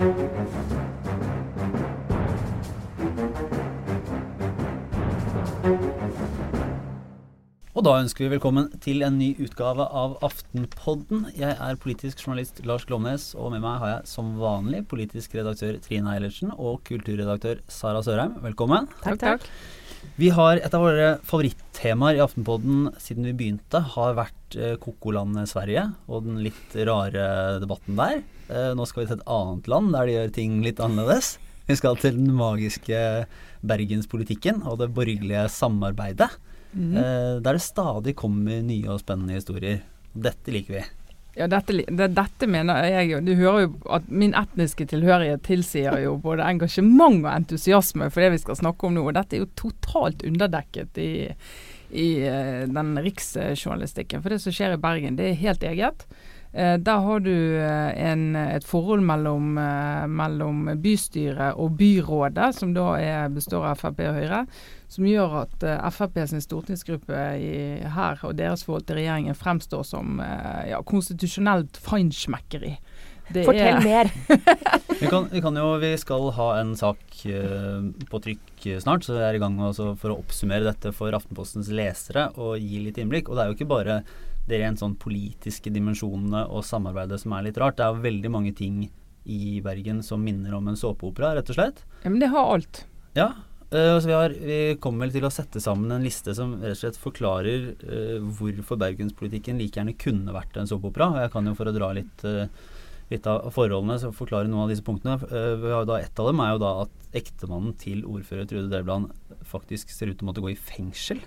Og da ønsker vi velkommen til en ny utgave av Aftenpodden. Jeg er politisk journalist Lars Glomnes, og med meg har jeg som vanlig politisk redaktør Trine Eilertsen og kulturredaktør Sara Sørheim. Velkommen. Takk, takk. Vi har et av våre favorittemaer i Aftenpodden siden vi begynte, har vært eh, kokolandet Sverige og den litt rare debatten der. Eh, nå skal vi til et annet land der de gjør ting litt annerledes. Vi skal til den magiske bergenspolitikken og det borgerlige samarbeidet. Eh, der det stadig kommer nye og spennende historier. Dette liker vi. Ja, dette, det, dette mener jeg jo. Du hører jo at min etniske tilhørighet tilsier jo både engasjement og entusiasme for det vi skal snakke om nå. Og dette er jo totalt underdekket i, i eh, den riksjournalistikken. For det som skjer i Bergen, det er helt eget. Eh, der har du eh, en, et forhold mellom, eh, mellom bystyret og byrådet, som da er, består av Frp og Høyre, som gjør at uh, Frp sin stortingsgruppe i, her og deres forhold til regjeringen fremstår som eh, ja, konstitusjonelt feinschmeckeri. Det Fortell er- mer. Vi, kan, vi, kan jo, vi skal ha en sak uh, på trykk eh, snart, så vi er i gang med, for å oppsummere dette for Aftenpostens lesere og gi litt innblikk. Og det er jo ikke bare de rent sånn politiske dimensjonene og samarbeidet som er litt rart. Det er veldig mange ting i Bergen som minner om en såpeopera, rett og slett. Ja, men det har alt. Ja, Uh, så vi, har, vi kommer vel til å sette sammen en liste som rett og slett forklarer uh, hvorfor bergenspolitikken like gjerne kunne vært en såpeopera. Jeg kan jo for å dra litt, uh, litt av forholdene så forklare noen av disse punktene. Vi har da, et av dem er jo da at ektemannen til ordfører Trude Drevland faktisk ser ut til å måtte gå i fengsel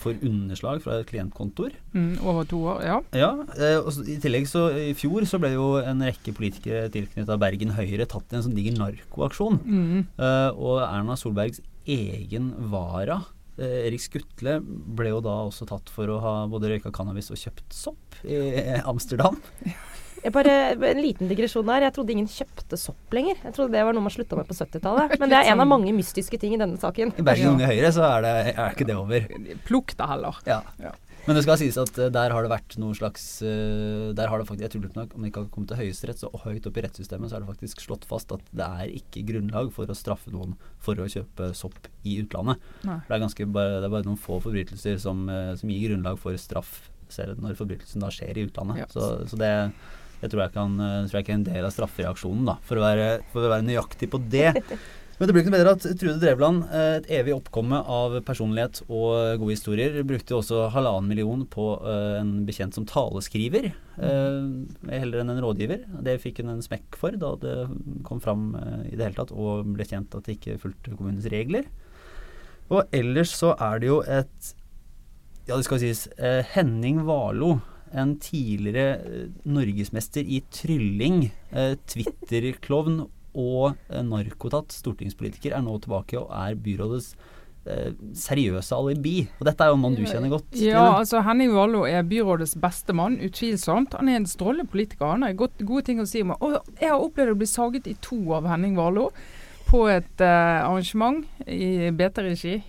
for underslag fra et klientkontor. Mm, over to år, ja. Ja, eh, og I tillegg så i fjor så ble jo en rekke politikere tilknyttet Bergen Høyre tatt i en sånn diger narkoaksjon. Mm. Eh, og Erna Solbergs egen vara, eh, Erik Skutle, ble jo da også tatt for å ha både røyka cannabis og kjøpt sopp i Amsterdam. Jeg bare, en liten digresjon der. Jeg trodde ingen kjøpte sopp lenger. Jeg trodde det var noe man slutta med på 70-tallet. Men det er en av mange mystiske ting i denne saken. I Bergen. Unge Høyre så er, det, er ikke det over. Plukk det heller. Ja. Ja. Men det skal sies at eh, der har det vært noe slags eh, Der har det faktisk, Jeg tror nok om det ikke har kommet til Høyesterett, så høyt opp i rettssystemet så er det faktisk slått fast at det er ikke grunnlag for å straffe noen for å kjøpe sopp i utlandet. Nei. Det er, ganske bare, det er bare noen få forbrytelser som, eh, som gir grunnlag for straff selv når forbrytelsen da skjer i utlandet. Ja. Så, så det, det tror jeg, kan, eh, tror jeg ikke er en del av straffereaksjonen, da, for å være, for å være nøyaktig på det. Men det blir ikke noe bedre at Trude Drevland, eh, et evig oppkomme av personlighet og gode historier, brukte jo også halvannen million på eh, en bekjent som taleskriver, eh, heller enn en rådgiver. Det fikk hun en smekk for da det kom fram eh, i det hele tatt, og ble kjent at det ikke fulgte kommunens regler. Og ellers så er det jo et Ja, det skal sies eh, Henning Warlo, en tidligere eh, norgesmester i trylling, eh, Twitter-klovn og eh, narkotatt stortingspolitiker, er nå tilbake og er byrådets seriøse alibi. Og dette er jo en mann du kjenner godt. Ja, altså Henning Wallo er byrådets beste mann, utvilsomt. Han er en strålende politiker. Han har godt, gode ting å si om Og jeg har opplevd å bli saget i to av Henning Wallo på et uh, arrangement i BT-regi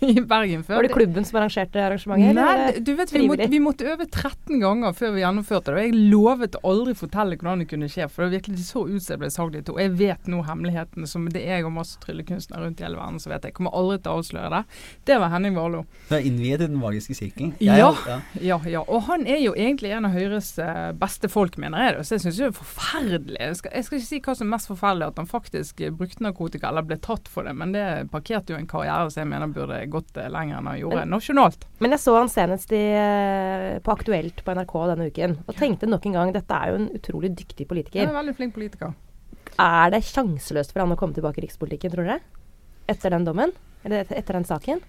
i Bergen før. Var det klubben som arrangerte arrangementet? Nei, du vet, vi måtte, vi måtte øve 13 ganger før vi gjennomførte det. Og jeg lovet å aldri fortelle hvordan det kunne skje, for det virkelig så ut som jeg ble sagd i to. Jeg vet nå hemmeligheten som det er jeg og masse tryllekunstnere rundt i hele verden som vet. Jeg kommer aldri til å avsløre det. Det var Henning Warlo. Du er innviet i den magiske sirkelen. Ja. ja. Ja, ja. Og han er jo egentlig en av Høyres eh, beste folk, mener jeg. det. Så jeg syns det er forferdelig. Jeg skal, jeg skal ikke si hva som er mest forferdelig, at han faktisk eh, brukte narkotika eller ble tatt for det, men det parkerte jo en karriere som jeg mener burde gått eh, lenger enn han gjorde nasjonalt. Men jeg så han senest i, eh, på Aktuelt på NRK denne uken, og tenkte nok en gang dette er jo en utrolig dyktig Han politiker. er en veldig flink politiker. Er det sjanseløst for han å komme tilbake i rikspolitikken, tror dere? Etter den dommen? Eller etter den saken?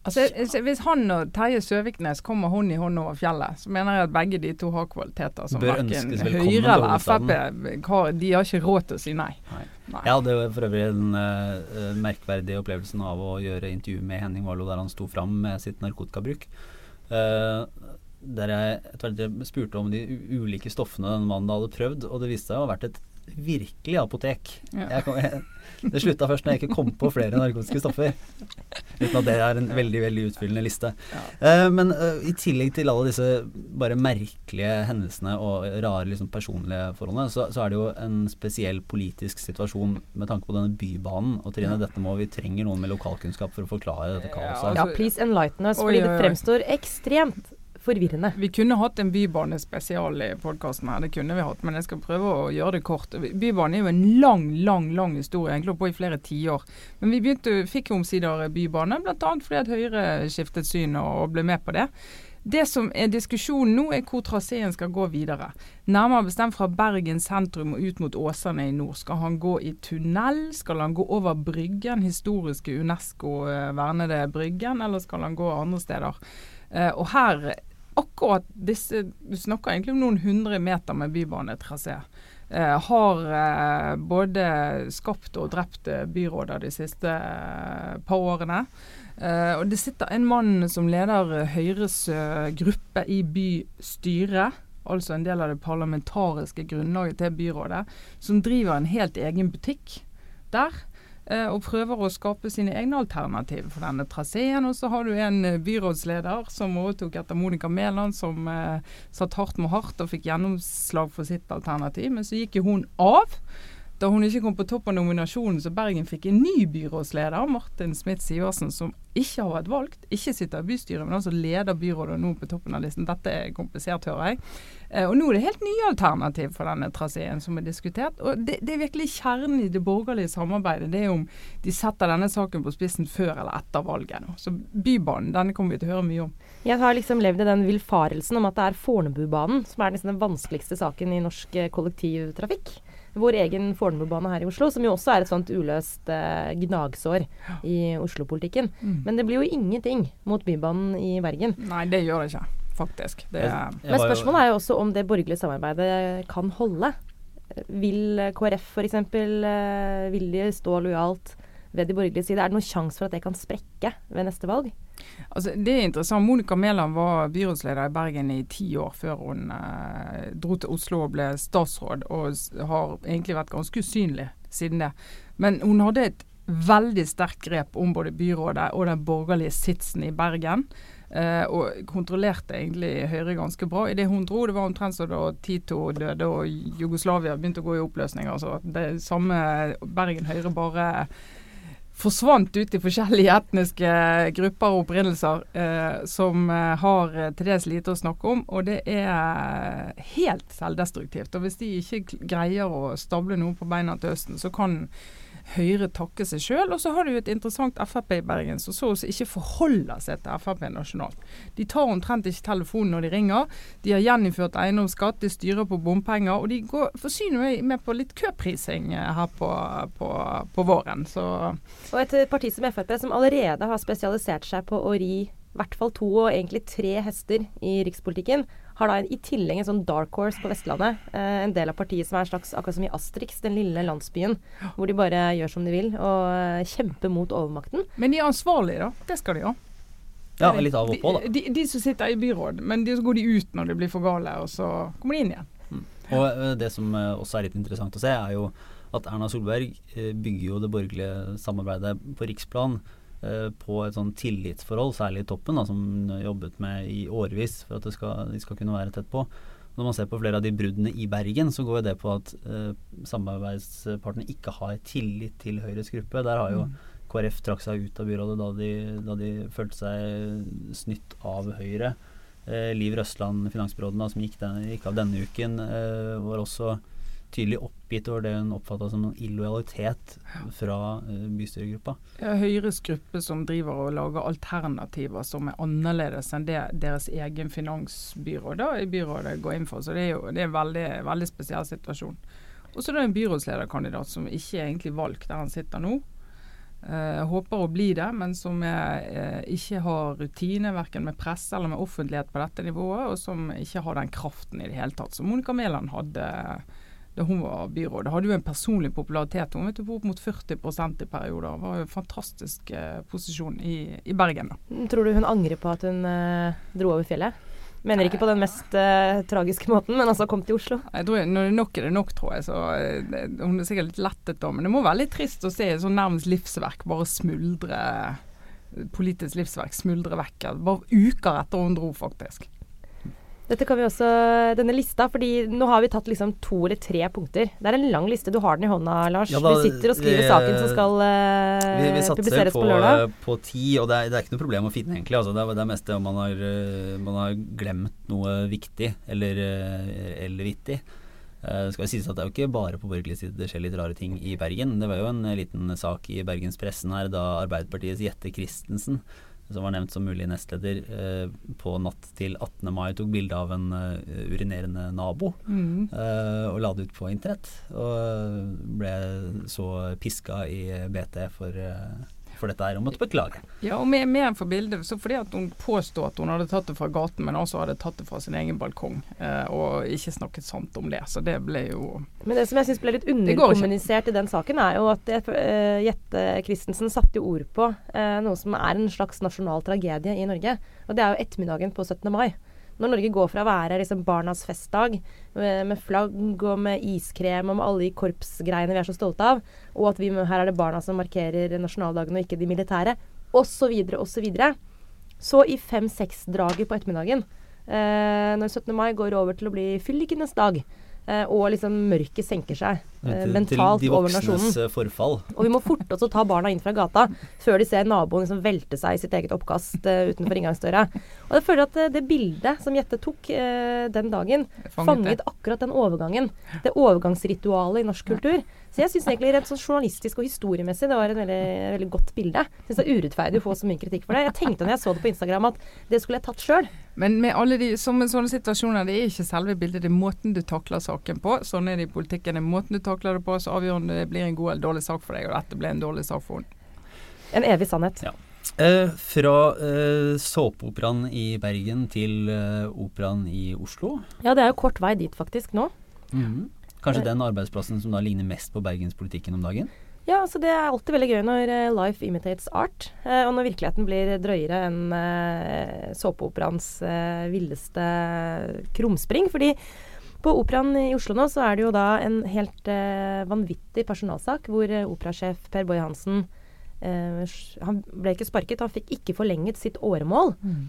Altså, Hvis han og Terje Søviknes kommer hånd i hånd over fjellet, så mener jeg at begge de to har kvaliteter som verken Høyre eller. Frp har. De har ikke råd til å si nei. Nei. Nei. Jeg hadde for øvrig den uh, merkverdige opplevelsen av å gjøre intervju med Henning Warloe der han sto fram med sitt narkotikabruk. Uh, der jeg hvert spurte om de ulike stoffene den mannen hadde prøvd, og det viste seg å ha vært et virkelig apotek. Ja. Jeg kom, jeg, det slutta først når jeg ikke kom på flere narkotiske stoffer. Uten at det er en veldig veldig utfyllende liste. Ja. Uh, men uh, i tillegg til alle disse bare merkelige hendelsene og rare liksom, personlige forholdene, så, så er det jo en spesiell politisk situasjon med tanke på denne bybanen. Og Trine, Ja. dette må vi trenger noen med lokalkunnskap for å forklare dette kaoset. Ja, please enlighten us, fordi det fremstår ekstremt forvirrende. Vi kunne hatt en bybanespesial i podkasten her, det kunne vi hatt, men jeg skal prøve å gjøre det kort. Bybanen er jo en lang, lang lang historie, egentlig holdt på i flere tiår. Men vi begynte, fikk omsider bybane, bl.a. fordi at Høyre skiftet syn og ble med på det. Det som er diskusjonen nå, er hvor traseen skal gå videre. Nærmere bestemt fra Bergen sentrum og ut mot Åsane i nord. Skal han gå i tunnel? Skal han gå over Bryggen, historiske Unesco-vernede Bryggen, eller skal han gå andre steder? Eh, og her, akkurat disse Du snakker egentlig om noen hundre meter med bybanetrasé. Eh, har eh, både skapt og drept eh, byråder de siste eh, par årene. Eh, og det sitter en mann som leder Høyres eh, gruppe i bystyret. Altså en del av det parlamentariske grunnlaget til byrådet. Som driver en helt egen butikk der. Eh, Og prøver å skape sine egne alternativ for denne traseen. Og så har du en eh, byrådsleder som overtok etter Monica Mæland, som eh, satt hardt med hardt og fikk gjennomslag for sitt alternativ. Men så gikk jo hun av. Da hun ikke kom på topp av nominasjonen, så Bergen fikk en ny byrådsleder, Martin Smith Sivertsen, som ikke har vært valgt, ikke sitter i bystyret, men altså leder byrådet nå på toppen av listen. Dette er komplisert, hører jeg. Eh, og nå er det helt nye alternativ for denne traseen som er diskutert. Og det, det er virkelig kjernen i det borgerlige samarbeidet. Det er om de setter denne saken på spissen før eller etter valget. nå. Så Bybanen, denne kommer vi til å høre mye om. Jeg har liksom levd i den villfarelsen om at det er Fornebubanen som er liksom den vanskeligste saken i norsk eh, kollektivtrafikk. Vår egen Fornebubane her i Oslo, som jo også er et sånt uløst eh, gnagsår i Oslo-politikken. Mm. Men det blir jo ingenting mot Bybanen i Bergen. Nei, det gjør det ikke, faktisk. Det er, Men spørsmålet er jo også om det borgerlige samarbeidet kan holde. Vil KrF f.eks. Vil de stå lojalt ved de borgerlige side? Er det noen sjanse for at det kan sprekke ved neste valg? Altså, det er interessant. Monica Mæland var byrådsleder i Bergen i ti år før hun eh, dro til Oslo og ble statsråd, og har egentlig vært ganske usynlig siden det. Men hun hadde et veldig sterkt grep om både byrådet og den borgerlige sitsen i Bergen. eh, og kontrollerte egentlig Høyre ganske bra. I det hun dro, det var omtrent som da Tito døde og Jugoslavia begynte å gå i oppløsning. Altså, det samme Bergen Høyre bare forsvant ut i forskjellige etniske grupper og opprinnelser eh, som eh, har eh, til dels lite å snakke om. Og det er helt selvdestruktivt. Og hvis de ikke greier å stable noe på beina til høsten, så kan Høyre takke seg sjøl. Og så har du et interessant Frp i Bergen som så å ikke forholder seg til Frp nasjonalt. De tar omtrent ikke telefonen når de ringer. De har gjeninnført eiendomsskatt, de styrer på bompenger. Og de går, forsyner meg med på litt køprising eh, her på, på, på våren. Så Og et eh, parti som Frp, som allerede har spesialisert seg på å ri i hvert fall to og egentlig tre hester i rikspolitikken, har da i tillegg en sånn dark horse på Vestlandet. Eh, en del av partiet som er en slags, akkurat som i Asterix, den lille landsbyen, hvor de bare gjør som de vil og eh, kjemper mot overmakten. Men de er ansvarlige, da. Det skal de ha. Ja, litt av og på, da. De, de, de som sitter i byråd, men de, så går de ut når det blir for gale, og så kommer de inn igjen. Og eh, det som eh, også er litt interessant å se, er jo at Erna Solberg bygger jo det borgerlige samarbeidet på riksplan på et sånn tillitsforhold, særlig i toppen, da, som jobbet med i årevis for at det skal, de skal kunne være tett på. Når man ser på flere av de bruddene i Bergen, så går det på at eh, samarbeidspartene ikke har tillit til Høyres gruppe. Der har jo Mm. KrF trakk seg ut av byrådet da de, da de følte seg snytt av Høyre. Eh, Liv Røsland, finansbyråden, da, som gikk, den, gikk av denne uken, eh, var også tydelig oppgitt over det hun oppfatta som noen illojalitet fra eh, bystyregruppa. Ja, Høyres gruppe som driver og lager alternativer som er annerledes enn det deres egen finansbyråd da, i byrådet går inn for. Så det er jo det er en veldig, veldig spesiell situasjon. Og så er det en byrådslederkandidat som ikke er egentlig valgt der han sitter nå. Eh, håper å bli det, men som er, eh, ikke har rutine verken med presse eller med offentlighet på dette nivået, og som ikke har den kraften i det hele tatt som Monica Mæland hadde da hun var byråd. Hadde jo en personlig popularitet. Hun vet du, på opp mot 40% i perioder. Var jo en fantastisk eh, posisjon i, i Bergen. da. Tror du hun angrer på at hun eh, dro over fjellet? Mener ikke på den mest eh, tragiske måten, men altså kom til Oslo. Jeg tror, Når nok er det nok, tror jeg. Så det, Hun er sikkert litt lettet da, men det må være litt trist å se sånn nærmest livsverk bare smuldre Politisk livsverk smuldre vekk. Bare uker etter hun dro, faktisk. Dette kan vi også, denne lista, fordi nå har vi tatt liksom to eller tre punkter. Det er en lang liste. Du har den i hånda, Lars. Ja, da, du sitter og skriver vi, saken som skal vi, vi publiseres på, på lørdag. Vi på ti, og det er, det er, ikke noe problem å finne, egentlig. Altså, det, er, det er mest det om man har, uh, man har glemt noe viktig eller, eller vittig. Det skal jo sies at Det er jo ikke bare på borgerlig side det skjer litt rare ting i Bergen. Det var jo en liten sak i Bergenspressen her da Arbeiderpartiets Jette Christensen som var nevnt som mulig nestleder, eh, på natt til 18. mai tok bilde av en uh, urinerende nabo mm. eh, og la det ut på internett. Og ble så piska i BT for for dette her og måtte beklage. Ja, og med, med for bildet, så fordi at hun påstod at hun hadde tatt det fra gaten, men også hadde tatt det fra sin egen balkong, eh, og ikke snakket sant om det. Så det ble jo Men det som jeg syns ble litt underkommunisert i den saken, er jo at uh, Jette Christensen satte jo ord på uh, noe som er en slags nasjonal tragedie i Norge. Og det er jo ettermiddagen på 17. mai. Når Norge går fra å være liksom barnas festdag med, med, flagg og med iskrem og med alle de korpsgreiene vi er så stolte av, og at vi, her er det barna som markerer nasjonaldagen og ikke de militære, osv., osv. Så, så i fem-seks-draget på ettermiddagen, eh, når 17. mai går over til å bli fyllikenes dag, Eh, og liksom mørket senker seg uh, mentalt over nasjonen. Eh, forfall. Og vi må forte oss å ta barna inn fra gata før de ser naboen liksom velte seg i sitt eget oppkast uh, utenfor inngangsdøra. Og jeg føler at uh, det bildet som Jette tok den dagen, fanget, fanget akkurat den overgangen. Det overgangsritualet i norsk kultur. Så jeg syns egentlig rent sånn journalistisk og historiemessig det var et veldig, veldig godt bilde. Syns det er urettferdig å få så mye kritikk for det. Jeg tenkte når jeg så det på Instagram at det skulle jeg tatt sjøl. Men med alle de som sånne situasjoner, det er ikke selve bildet, det er måten du takler saken på. Sånn er det i politikken. Det er måten du takler det på, så avgjør om det blir en god eller dårlig sak for deg. Og dette ble en dårlig sak for henne. En evig sannhet. Ja. Eh, fra eh, såpeoperaen i Bergen til eh, operaen i Oslo. Ja, det er jo kort vei dit faktisk nå. Mm -hmm. Kanskje den arbeidsplassen som da ligner mest på bergenspolitikken om dagen? Ja, altså det er alltid veldig gøy når uh, life imitates art. Uh, og når virkeligheten blir drøyere enn såpeoperaens villeste krumspring. Fordi på Operaen i Oslo nå så er det jo da en helt vanvittig personalsak hvor operasjef Per Boje Hansen han ble ikke sparket, han fikk ikke forlenget sitt åremål. Mm.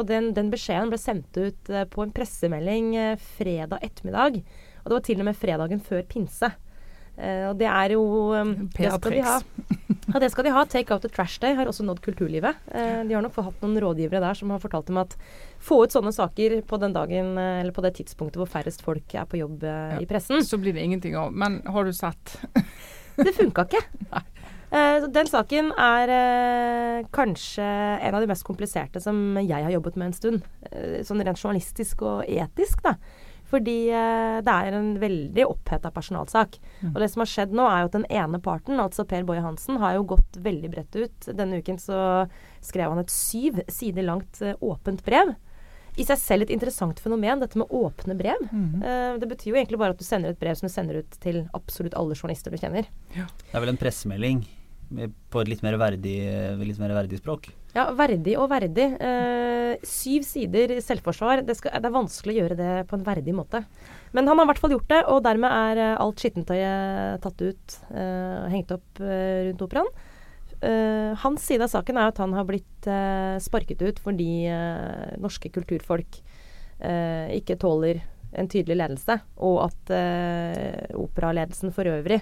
og den, den, beskjeden ble sendt ut på en pressemelding fredag ettermiddag. Og det var til og med fredagen før pinse. Og det er jo eh, Det skal vi ha. Ja, det skal de ha. Take out the trash day har også nådd kulturlivet. Uh, de har nok hatt noen rådgivere der som har fortalt dem at få ut sånne saker på den dagen uh, eller på det tidspunktet hvor færrest folk er på jobb ja, i pressen. Så blir det ingenting av. Men har du sett? det funka ikke. den saken er kanskje en av de mest kompliserte som jeg har jobbet med en stund. sånn rent journalistisk og etisk, da. Fordi eh, det er en veldig oppheta personalsak. Mm. Og det som har skjedd nå, er jo at den ene parten, altså Per Boje Hansen, har jo gått veldig bredt ut. Denne uken så skrev han et syv sider langt eh, åpent brev. I seg selv et interessant fenomen, dette med åpne brev. Mm. Eh, det betyr jo egentlig bare at du sender et brev som du sender ut til absolutt alle journalister du kjenner. Ja. Det er vel en pressemelding på et litt mer verdig, litt mer verdig språk? Ja, verdig og verdig. Eh, syv sider selvforsvar. Det, skal, det, er vanskelig å gjøre det på en verdig måte. Men han har i hvert fall gjort det, og dermed er eh, alt skittentøyet tatt ut og eh, hengt opp eh, rundt operaen. Eh, hans side av saken er at han har blitt eh, sparket ut fordi norske kulturfolk ikke tåler en tydelig ledelse, og at operaledelsen for øvrig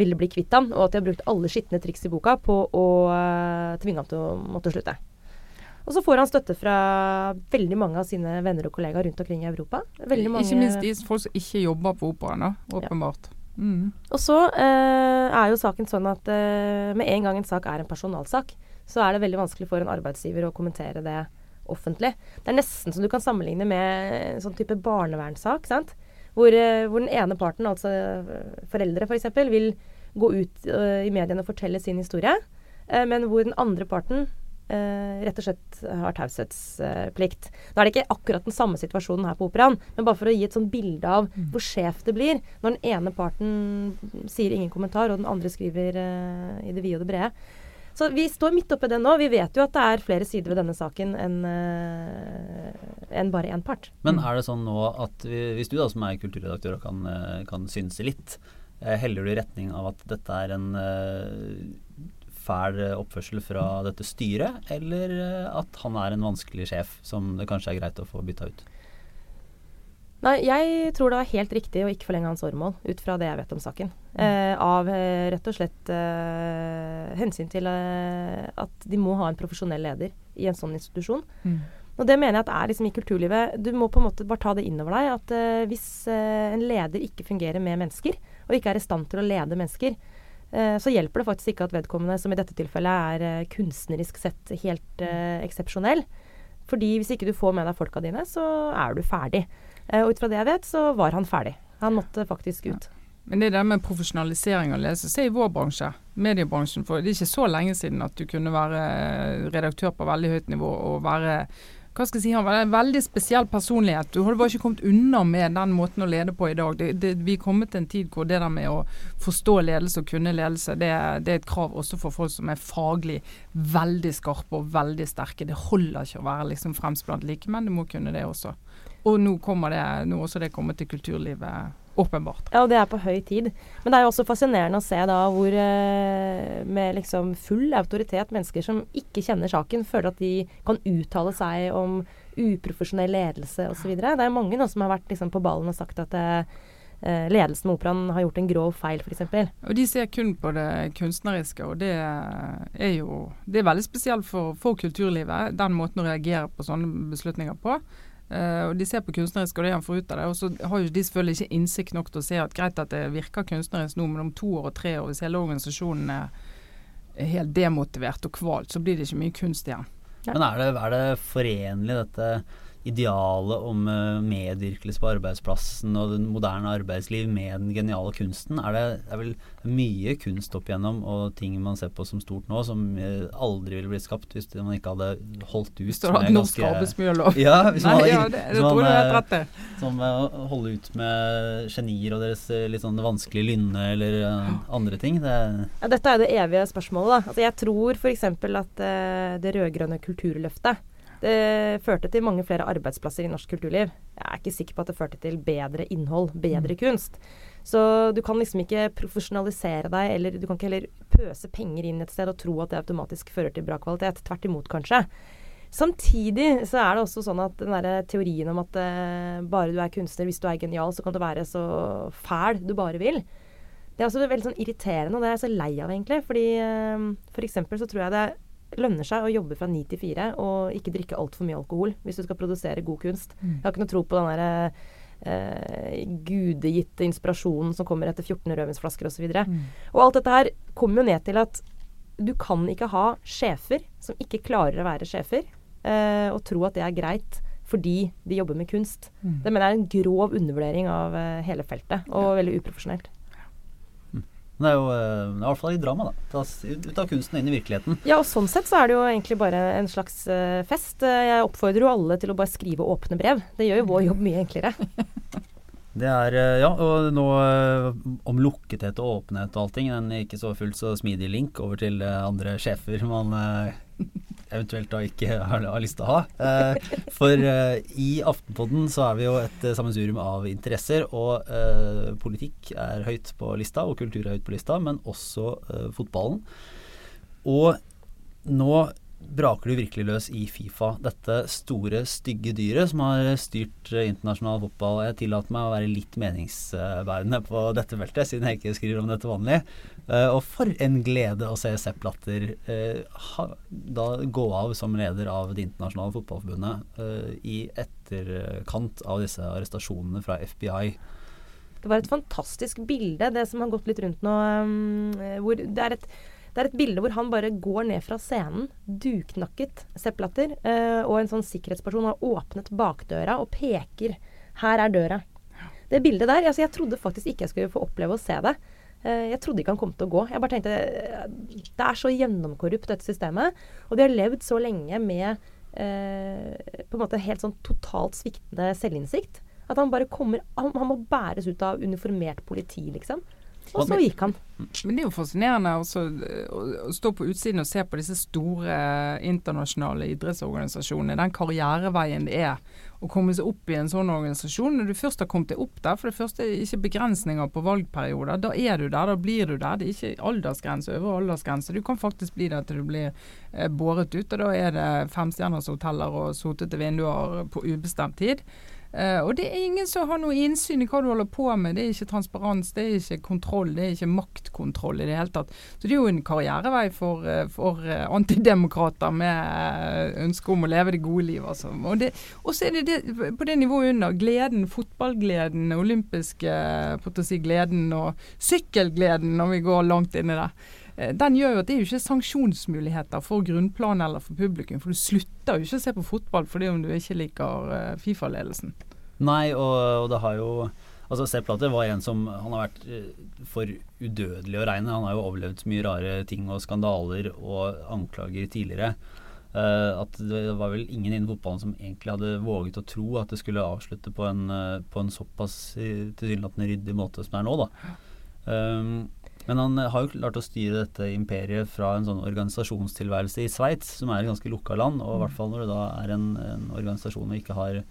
ville bli kvitt han, og at de har brukt alle skitne triks i boka på å uh, tvinge ham til å måtte slutte. Og så får han støtte fra veldig mange av sine venner og kollegaer rundt omkring i Europa. Mange, ikke minst de folk som ikke jobber på operaen, åpenbart. Ja. Mm. Og så uh, er jo saken sånn at uh, med en gang en sak er en personalsak, så er det veldig vanskelig for en arbeidsgiver å kommentere det offentlig. Det er nesten som du kan sammenligne med en sånn type barnevernssak. sant? Hvor, eh, hvor, den ene parten, altså eh, foreldre f.eks., for vil gå ut uh, i mediene og fortelle sin historie. Uh, men hvor den andre parten uh, rett og slett har taushetsplikt. Nå er det ikke akkurat den samme situasjonen her på Operaen, men bare for å gi et sånt bilde av mm. hvor skjevt det blir når den ene parten sier ingen kommentar, og den andre skriver i det vide og det brede. Så vi står midt oppi det nå. Vi vet jo at det er flere sider ved denne saken enn uh, enn bare én part. Men er det sånn nå at vi, hvis du da som er kulturredaktør og kan, kan synse litt, heller du i retning av at dette er en fæl oppførsel fra dette styret, eller at han er en vanskelig sjef som det kanskje er greit å få bytta ut? Nei, jeg tror det var helt riktig å ikke forlenge hans åremål, ut fra det jeg vet om saken. Mm. Eh, av eh, rett og slett eh, hensyn til eh, at de må ha en profesjonell leder i en sånn institusjon. Mm. Og det mener jeg at er liksom i kulturlivet. Du må på en måte bare ta det inn over deg at uh, hvis uh, en leder ikke fungerer med mennesker, og ikke er i stand til å lede mennesker, så hjelper det faktisk ikke at vedkommende, som i dette tilfellet er kunstnerisk sett helt eksepsjonell. Fordi hvis ikke du får med deg folka dine, så er du ferdig. Eh, og ut fra det jeg vet, så var han ferdig. Han måtte faktisk ut. Ja. Men det der med profesjonalisering av ledelse, se i vår bransje, mediebransjen. For det er ikke så lenge siden at du kunne være redaktør på veldig høyt nivå og være hva skal jeg si, Han var en veldig spesiell personlighet. Du hadde bare ikke kommet unna med den måten å lede på i dag. Det, det, vi er kommet til en tid hvor det der med å forstå ledelse og kunne ledelse, det, det, er et krav også for folk som er faglig veldig skarpe og veldig sterke. Det holder ikke å være liksom fremst blant likemenn, du må kunne det også. Og nå kommer det, nå også det kommer til kulturlivet. Åpenbart. Ja, og det er på høy tid. Men det er jo også fascinerende å se da hvor eh, med liksom full autoritet mennesker som ikke kjenner saken, føler at de kan uttale seg om uprofesjonell ledelse osv. Det er mange nå som har vært liksom, på ballen og sagt at eh, ledelsen med operaen har gjort en grov feil, f.eks. Og de ser kun på det kunstneriske, og det er jo det er veldig spesielt for, for kulturlivet. Den måten å reagere på sånne beslutninger på. Uh, og De ser på kunstnerisk og det han får ut av det. Og så har jo de selvfølgelig ikke innsikt nok til å se at greit at det virker kunstnerisk nå, men om to år og tre år, hvis hele organisasjonen er, helt demotivert og kvalt, så blir det ikke mye kunst igjen. Ja. Men er det, er det forenlig dette idealet om uh, medvirkelse på arbeidsplassen og den moderne arbeidsliv med den geniale kunsten. Er det er vel mye kunst opp igjennom og ting man ser på som stort nå, som uh, aldri ville blitt skapt hvis man ikke hadde holdt ut Hvis du hadde norsk arbeidsmiljølov. Ja, hvis man Nei, ja, det, det tror jeg er rett det. Som å holde ut med genier og deres litt sånn vanskelige lynne eller andre ting. Det ja, dette er det evige spørsmålet. da. Altså, jeg tror f.eks. at det rød-grønne kulturløftet det førte til mange flere arbeidsplasser i norsk kulturliv. Jeg er ikke sikker på at det førte til bedre innhold, bedre mm. kunst. Så du kan liksom ikke profesjonalisere deg, eller du kan ikke heller pøse penger inn et sted og tro at det automatisk fører til bra kvalitet. Tvert imot, kanskje. Samtidig så er det også sånn at den der teorien om at eh, bare du er kunstner, hvis du er genial, så kan du være så fæl du bare vil. Det er også veldig sånn irriterende, og det er jeg så lei av, egentlig. Fordi uh, for eksempel så tror jeg det er lønner seg å jobbe fra ni til fire og ikke drikke altfor mye alkohol hvis du skal produsere god kunst. Mm. Jeg har ikke noe tro på den derre eh, gudegitte inspirasjonen som kommer etter 14 rødvinsflasker osv. Og, mm. og alt dette her kommer jo ned til at du kan ikke ha sjefer som ikke klarer å være sjefer, eh, og tro at det er greit fordi de jobber med kunst. Mm. Det mener jeg er en grov undervurdering av eh, hele feltet, og ja. veldig uprofesjonelt. Men det er jo eh, i hvert fall i drama, da. Tas ut av kunsten og inn i virkeligheten. Ja, og sånn sett så er det jo egentlig bare en slags uh, fest. Eh, jeg oppfordrer jo alle til å bare skrive åpne brev. Det gjør jo vår jobb mye enklere. Det er, Ja, og nå om lukkethet og åpenhet og allting. En ikke så fullt så smidig link over til andre sjefer man eventuelt da ikke har, har lyst til å ha. Eh, for eh, i Aftenpodden så er vi jo et eh, sammensurium av interesser, og eh, politikk er høyt på lista, og kultur er høyt på lista, men også eh, fotballen. Og nå braker du virkelig løs i Fifa. Dette store, stygge dyret som har styrt eh, internasjonal fotball. Jeg tillater meg å være litt meningsbærende på dette feltet, siden jeg ikke skriver om dette vanlig. Uh, og for en glede å se Sepp Latter uh, da gå av som leder av Det internasjonale fotballforbundet i etterkant av disse arrestasjonene fra FBI. Det var et fantastisk bilde, det som har gått litt rundt nå. Um, hvor det er et det er et bilde hvor han bare går ned fra scenen, duknakket Sepp Latter, uh, og en sånn sikkerhetsperson har åpnet bakdøra og peker 'her er døra'. Det bildet der altså Jeg trodde faktisk ikke jeg skulle få oppleve å se det. Uh, jeg trodde ikke han kom til å gå. Jeg bare tenkte uh, Det er så gjennomkorrupt, dette systemet. Og de har levd så lenge med på en måte helt sånn totalt sviktende selvinnsikt. At han bare kommer han, han må bæres ut av uniformert politi, liksom. Og så gikk han. Men det er jo fascinerende også, å, stå på utsiden og se på disse store internasjonale idrettsorganisasjonene. Den karriereveien det er å komme seg opp i en sånn organisasjon. Når du først har kommet deg opp der, for det første er det ikke begrensninger på valgperioder. Da er du der, da blir du der. Det er ikke aldersgrense øvre aldersgrense. Du kan faktisk bli der til du blir eh, båret ut. Og da er det femstjerners hoteller og sotete vinduer på ubestemt tid. Uh, og det er ingen som har noe innsyn i hva du holder på med. Det er ikke transparens, det er ikke kontroll, det er ikke maktkontroll i det hele tatt. Så det er jo en karrierevei for, uh, for uh, antidemokrater med ønske om å leve det gode livet, Altså. Og så er det, det, på det nivået under. Gleden, fotballgleden, olympiske si gleden og sykkelgleden når vi går langt inn i det den gjør jo at det er jo ikke sanksjonsmuligheter for grunnplan eller for publikum. For du slutter jo ikke å se på fotball fordi om du ikke liker Fifa-ledelsen. Nei, og, og, det har jo Altså Sepp Latter var en som Han har vært eh, for udødelig å regne. Han har jo overlevd så mye rare ting og skandaler og anklager tidligere. Uh, at det var vel ingen innen fotballen som egentlig hadde våget å tro at det skulle avslutte på en, på en såpass tilsynelatende ryddig måte som det er nå. da. Um, men han har jo klart å styre dette imperiet fra en sånn organisasjonstilværelse i Sveits, som er et ganske lukka land. Og i hvert fall når det da er en, en organisasjon og ikke har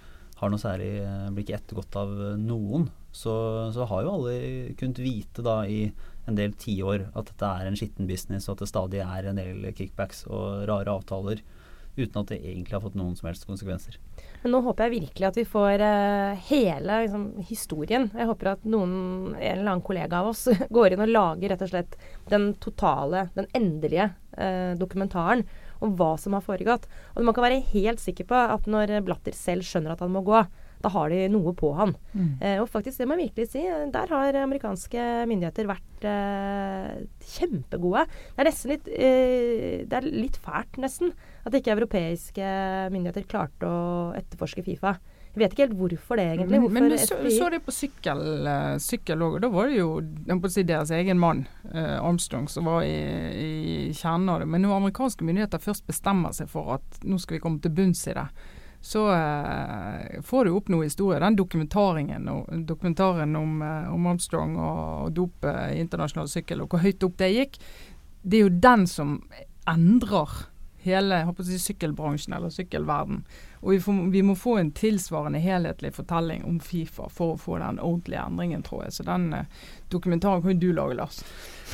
har noe særlig eh, blir ikke ettergått av eh, noen, så, så, har jo alle kunnet vite da i en del tiår at dette er en skitten business, og at det stadig er en del kickbacks og rare avtaler uten at det egentlig har fått noen som helst konsekvenser. Men nå håper jeg virkelig at vi får uh, hele liksom, historien. Jeg håper at noen, en eller annen kollega av oss går inn og lager rett og slett den totale, den endelige uh, dokumentaren om hva som har foregått. Og man kan være helt sikker på at når Blatter selv skjønner at han må gå, da har de noe på han. Mm. Eh, og faktisk, det må jeg virkelig si, der har amerikanske myndigheter vært eh, kjempegode. Det er nesten litt eh, Det er litt fælt, nesten, at ikke europeiske myndigheter klarte å etterforske Fifa. Jeg vet ikke helt hvorfor det, egentlig. Hvorfor men, du så, så, det på sykkel, uh, sykkel også. da var det jo si, deres egen mann, eh, Armstrong, som var i, i kjernen av det. Men når amerikanske myndigheter først bestemmer seg for at nå skal vi komme til bunns i det, så uh, får du opp noe historie. Den dokumentaren, om, om, Armstrong og, og dopet i internasjonal sykkel, og hvor høyt opp det gikk, det er jo den som endrer hele jeg sykkelbransjen eller sykkelverden. Og vi, får, vi, må få en tilsvarende helhetlig fortelling om Fifa for å få den ordentlige endringen, tror jeg. Så den uh, dokumentaren kan du lage, Lars.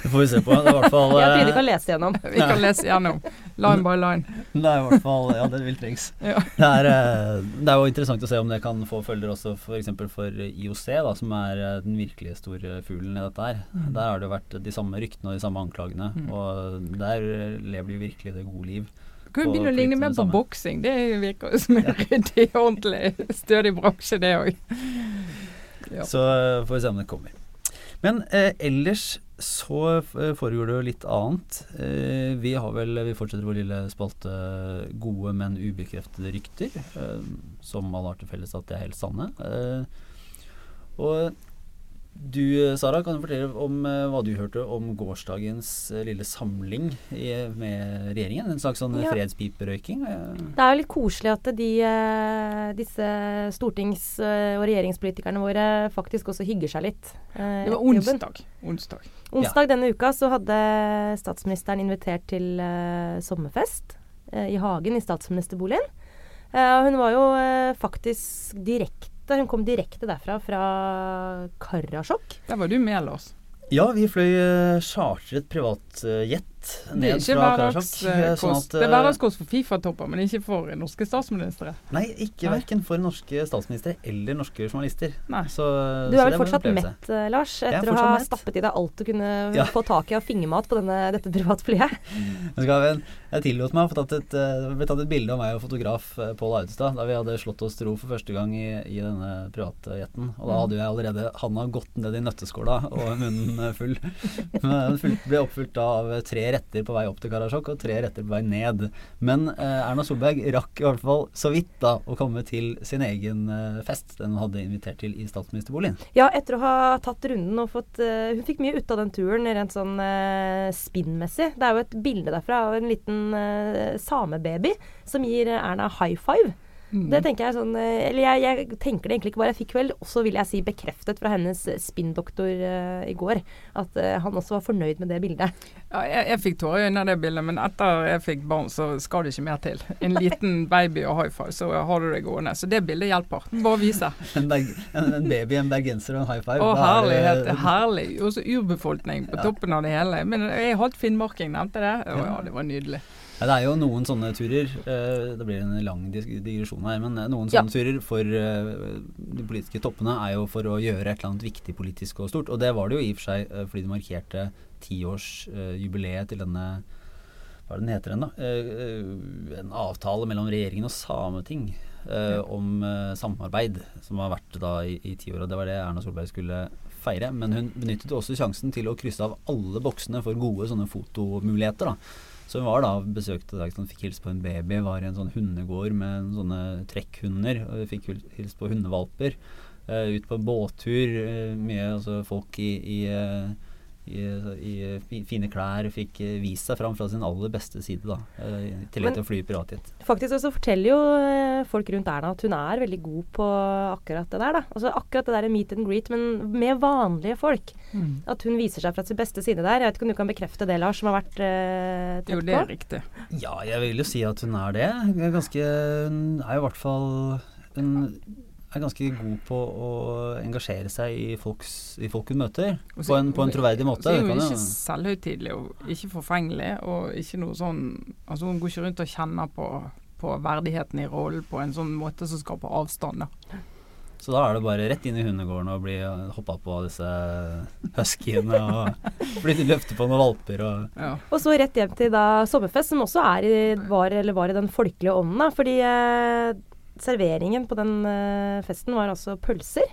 Det får vi se på. Det er hvert fall Jeg tror du kan lese gjennom. vi kan lese gjennom. Line by line. Det er i hvert fall Ja, det vil trengs. Ja. Det, er, eh, det, er, jo interessant å se om det kan få følger også f.eks. For, for IOC, da, som er eh, den virkelig store fuglen i dette her. Mm. Der har det vært de samme ryktene og de samme anklagene. Mm. Og der lever de virkelig det gode liv. Jo begynne å ligne mer på boksing. Det virker jo som en ryddig, ordentlig, stødig bransje, det òg. Ja. Så uh, får vi se om det kommer. Men eh, ellers så eh, foregår det jo litt annet. Eh, vi har vel, vi fortsetter vår lille spalte gode, men ubekreftede rykter. Eh, som alle har til felles at de er helt sanne. Eh, og du Sara, kan du fortelle om uh, hva du hørte om gårsdagens uh, lille samling i, med regjeringen? En slags sånn ja. fredspiperøyking? Det er jo litt koselig at de, disse stortings- og regjeringspolitikerne våre faktisk også hygger seg litt. det var onsdag. Onsdag, onsdag ja. denne uka så hadde statsministeren invitert til sommerfest i hagen i statsministerboligen. hun var jo faktisk direkte hun kom direkte derfra, fra Karasjok. Der var du med, Lars. Ja, vi fløy uh, chartret privatjet ned fra Karasjok. Eh, sånn det er hverdagskost for Fifa-topper, men ikke for norske statsministre. Nei, ikke verken for norske statsministre eller norske journalister. Nei. Så, du er vel fortsatt mett, uh, Lars, etter å ha mett. stappet i deg alt du kunne ja. få tak i av fingermat på denne, dette privatflyet? jeg tillot meg å få tatt et, tatt et bilde av meg og fotograf Pål Audestad da vi hadde slått oss til ro for første gang i, i denne privatjeten. Og da mm. hadde jeg allerede handa gått ned i nøtteskåla og munnen full. Men den ble oppfylt av tre retter retter på vei opp til Karasjok og tre retter på vei ned. Men eh, Erna Solberg rakk i hvert fall så vidt da å komme til sin egen eh, fest den hun hadde invitert til i statsministerboligen. Ja, etter å ha tatt runden og fått uh, Hun fikk mye ut av den turen rent sånn spinnmessig. Det er jo et bilde derfra av en liten samebaby som gir Erna high five. Mm. Det tenker jeg sånn eh, Eller jeg, jeg tenker det egentlig ikke bare. Jeg fikk vel også, vil jeg si, bekreftet fra hennes spinndoktor uh, i går at uh, han også var fornøyd med det bildet. Ja, jeg, jeg fikk tårer i øynene av det bildet, men etter jeg fikk barn, så skal det ikke mer til. En liten baby og high five, så har du det gående. Så det bildet hjelper. Bare vise. En, en, baby, en bergenser og en high five. Å, herlighet. er. Herlig. Og så urbefolkning på Ja. toppen av det hele. Men jeg holdt finnmarking, nevnte det. Å, ja, det var nydelig. Ja, det er jo noen sånne turer eh, Det blir en lang digresjon her, men noen noen Ja. sånne turer for eh, de politiske toppene er jo for å gjøre et eller annet viktig politisk og stort. Og det var det jo i og for seg eh, fordi det markerte tiårsjubileet til denne Hva er det den heter den, da? Eh, eh, en avtale mellom regjeringen og Sameting eh, om eh, samarbeid, som har vært da i, i ti år. Og det var det Erna Solberg skulle feire. Men hun benyttet også sjansen til å krysse av alle boksene for gode sånne fotomuligheter. da. Så hun var da besøkte da, sånn, fikk hilse på en baby, var i en sånn hundegård med sånne trekkhunder. og Fikk hil- hilse på hundevalper. Uh, ut på båttur. eh, mye altså, folk i, i, eh, i, i fine klær fikk eh, vist seg fram fra sin aller beste side. da, uh, I tillegg til å fly piratjet. Faktisk så forteller jo eh, folk rundt Erna at hun er veldig god på akkurat det der. da. Altså Akkurat det der meet and greet, men med vanlige folk. At hun viser seg fra sin beste side der. Jeg vet ikke om du kan bekrefte det, Lars, som har vært eh, Jo, det er riktig. Ja, jeg vil jo si at hun er det. Er ganske Hun er jo i hvert fall Hun er ganske god på å engasjere seg i, folks, i folk hun møter. Så- På en, på en troverdig måte. Så er hun ikke jo- selvhøytidelig og ikke forfengelig. Og ikke noe sånn Altså Hun går ikke rundt og kjenner på, på verdigheten i rollen på en sånn måte som skaper avstand. da. Så da er det bare rett inn i hundegården og bli hoppa på av disse huskyene og bli løftet på noen valper og Ja. Og så rett hjem til da sommerfest, som også er i, var, eller var i den folkelige ånden. da, Fordi eh, serveringen på den eh, festen var altså pølser.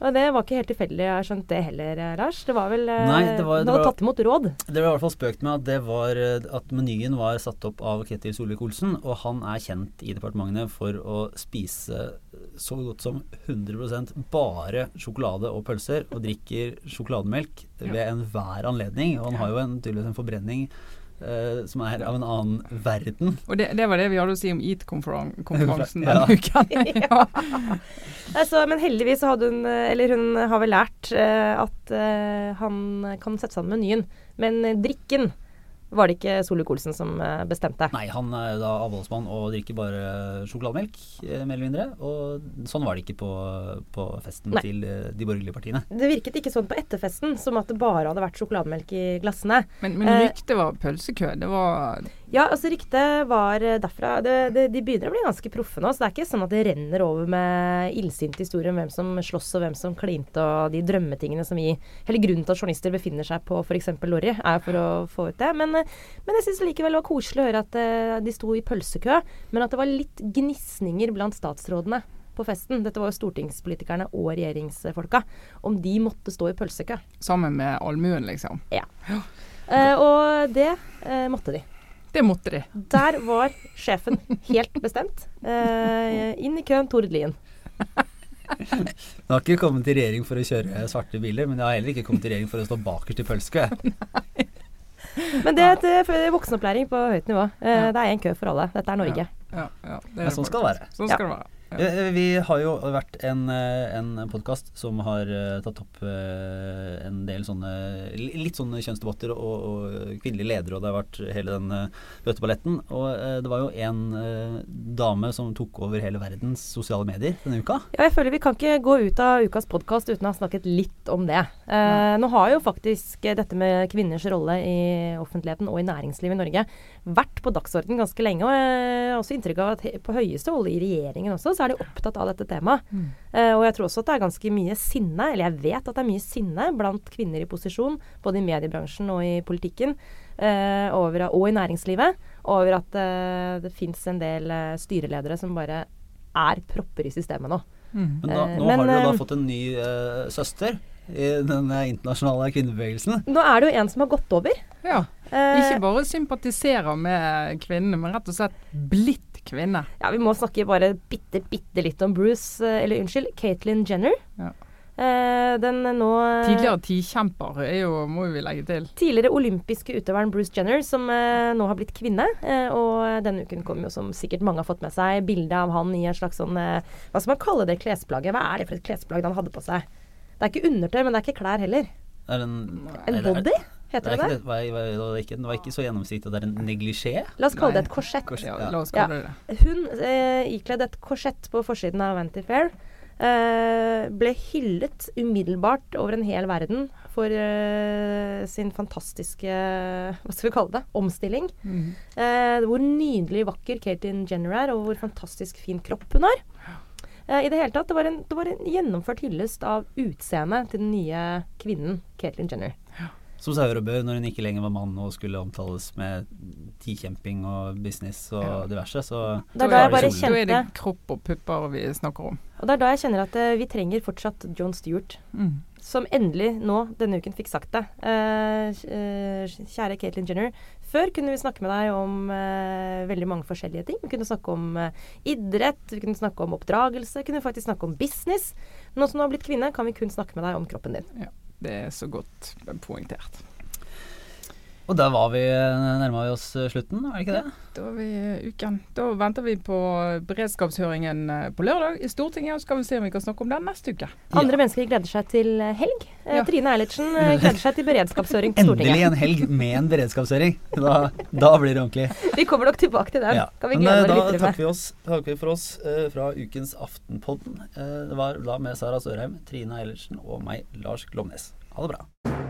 Og det var ikke helt tilfeldig, jeg har skjønt det heller, eh, Lars. Det var vel eh, Nei, det var- Du det hadde var- tatt imot råd. Det ble i hvert fall spøkt med at det var at menyen var satt opp av Ketil Solvik-Olsen, og han er kjent i departementene for å spise så godt som 100% bare sjokolade og pølser, og drikker sjokolademelk ved enhver anledning. Og han har jo en, tydeligvis en forbrenning eh, som er av en annen verden. Og det, det var det vi hadde å si om EAT-konferansen Ja. uken. ja. altså, men heldigvis så hadde hun, eh, eller hun har vel lært uh, at uh, han kan sette sammen menyen. Men drikken var det ikke Solvik-Olsen som eh, bestemte. Nei, han er jo da avholdsmann og drikker bare sjokolademelk, eh, mer eller mindre. Og sånn var det ikke på, på festen Nei. til eh, de borgerlige partiene. Det virket ikke sånn på etterfesten, som at det bare hadde vært sjokolademelk i glassene. Men, men ryktet var pølsekø. Det var Ja, altså ryktet var eh, derfra det, det, De begynner å bli ganske proffe nå, så det er ikke sånn at det renner over med illsinte historier om hvem som slåss og hvem som klinte og de drømmetingene som vi Hele grunnen til at journalister befinner seg på f.eks. Lorry, er for å få ut det. Men, eh, men jeg syns likevel det var koselig å høre at eh, de sto i pølsekø, men at det var litt gnisninger blant statsrådene på festen. Dette var jo stortingspolitikerne og regjeringsfolka. Om de måtte stå i pølsekø. sammen med allmuen, liksom. Eh, og det eh, måtte de. Det måtte de. Der var sjefen helt bestemt. Eh, inn i køen Tord Lien. Jeg har ikke kommet til regjering for å kjøre svarte biler, men jeg har heller ikke kommet til regjering for å stå bakerst i pølsekø. Men det er et eh, voksenopplæring på høyt nivå. Eh, Ja. Det er en kø for alle. Dette er Norge. Ja, ja, det er Ja, det sånn skal det være. Sånn skal det være. Eh, Vi har jo vært en, eh, en podkast som har eh, tatt opp en del sånne litt sånne kjønnsdebatter og, og kvinnelige ledere, og det har vært hele den bøteballetten. Og det var jo en dame som tok over hele verdens sosiale medier denne uka. Ja, jeg føler Vi kan ikke gå ut av ukas podkast uten å ha snakket litt om det. Eh, nå har jo faktisk dette med kvinners rolle i offentligheten og i næringslivet i Norge vært på dagsordenen ganske lenge. Og jeg har også inntrykk av at på høyeste hold i regjeringen også, så er de opptatt av dette temaet. Eh, og jeg tror også at det er ganske mye sinne, eller jeg vet at det er mye sinne blant kvinner i posisjon, både i mediebransjen og i politikken, uh, over, og i næringslivet, over at uh, det fins en del styreledere som bare er propper i systemet nå. Mm. Men da, nå men, har dere da fått en ny søster i den internasjonale kvinnebevegelsen. Nå er det jo en som har gått over. Ja. Ikke bare sympatiserer med kvinnene, men rett og slett blitt kvinne. ja, vi må snakke bare bitte, bitte litt om Bruce, eh, eller unnskyld, Caitlyn Jenner. Ja. Uh, den nå Tidligere tikjemper er jo, må vi legge til. Tidligere olympiske utøveren Bruce Jenner, som uh, nå har blitt kvinne. Uh, og denne uken kom jo, som sikkert mange har fått med seg, bilde av han i en slags sånn eh, Hva skal man kalle det klesplagget? Hva er det for et klesplagg han hadde på seg? Det er ikke undertøy, men det er ikke klær heller. Er en, En er det- body? Det, Heter er det det? det, var, var, var ikke, det var ikke så gjennomsiktig. Det er en neglisjé. La oss kalle det et korsett. Ja, Ja. la oss kalle det Ja. Hun, eh, ikledd et korsett på forsiden av Vanity Fair, eh, ble hyllet umiddelbart over en hel verden for eh, sin fantastiske Hva skal vi kalle det? Omstilling. Mhm. Eh, hvor nydelig vakker Caitlyn Jenner er, og hvor fantastisk fin kropp hun har. Eh, I det hele tatt, det var, en, det var en gjennomført hyllest av utseendet til den nye kvinnen Caitlyn Jenner. Som sauer og bør når hun ikke lenger var mann og skulle omtales med tikjemping og business og Ja. diverse. Så Det er da jeg bare Da er det kropp og pupper vi snakker om. Og det er da jeg kjenner at uh, vi trenger fortsatt John Stewart. Mm. som endelig nå denne uken fikk sagt det. Uh, uh, kjære Caitlyn Jenner. Før kunne vi snakke med deg om veldig mange forskjellige ting. Vi kunne snakke om idrett, vi kunne snakke om oppdragelse, vi kunne faktisk snakke om business. Nå som du har blitt kvinne, kan vi kun snakke med deg om kroppen din. Det er så godt poengtert. Og der var vi nærma vi oss eh, slutten, var det ikke det? Da var vi uken. Da venter vi på beredskapshøringen eh, på lørdag i Stortinget, og så skal vi se om vi kan snakke om den neste uke. Andre mennesker gleder seg til eh, helg. Eh, Ja. Trine Eilertsen eh, gleder seg til beredskapshøring på Endelig en helg med en beredskapshøring. Da, da blir det ordentlig. Vi kommer nok tilbake til den. Ja. Kan vi glede eh, våre da lyttere takker vi, oss, takker vi for oss uh, fra ukens Aftenpodden. Uh, det var da med Sara Sørheim, Trine Eilertsen og meg, Lars Glomnes. Ha det bra.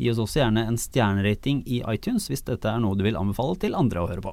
Gi oss også gjerne en stjernerating i iTunes hvis dette er noe du vil anbefale til andre å høre på.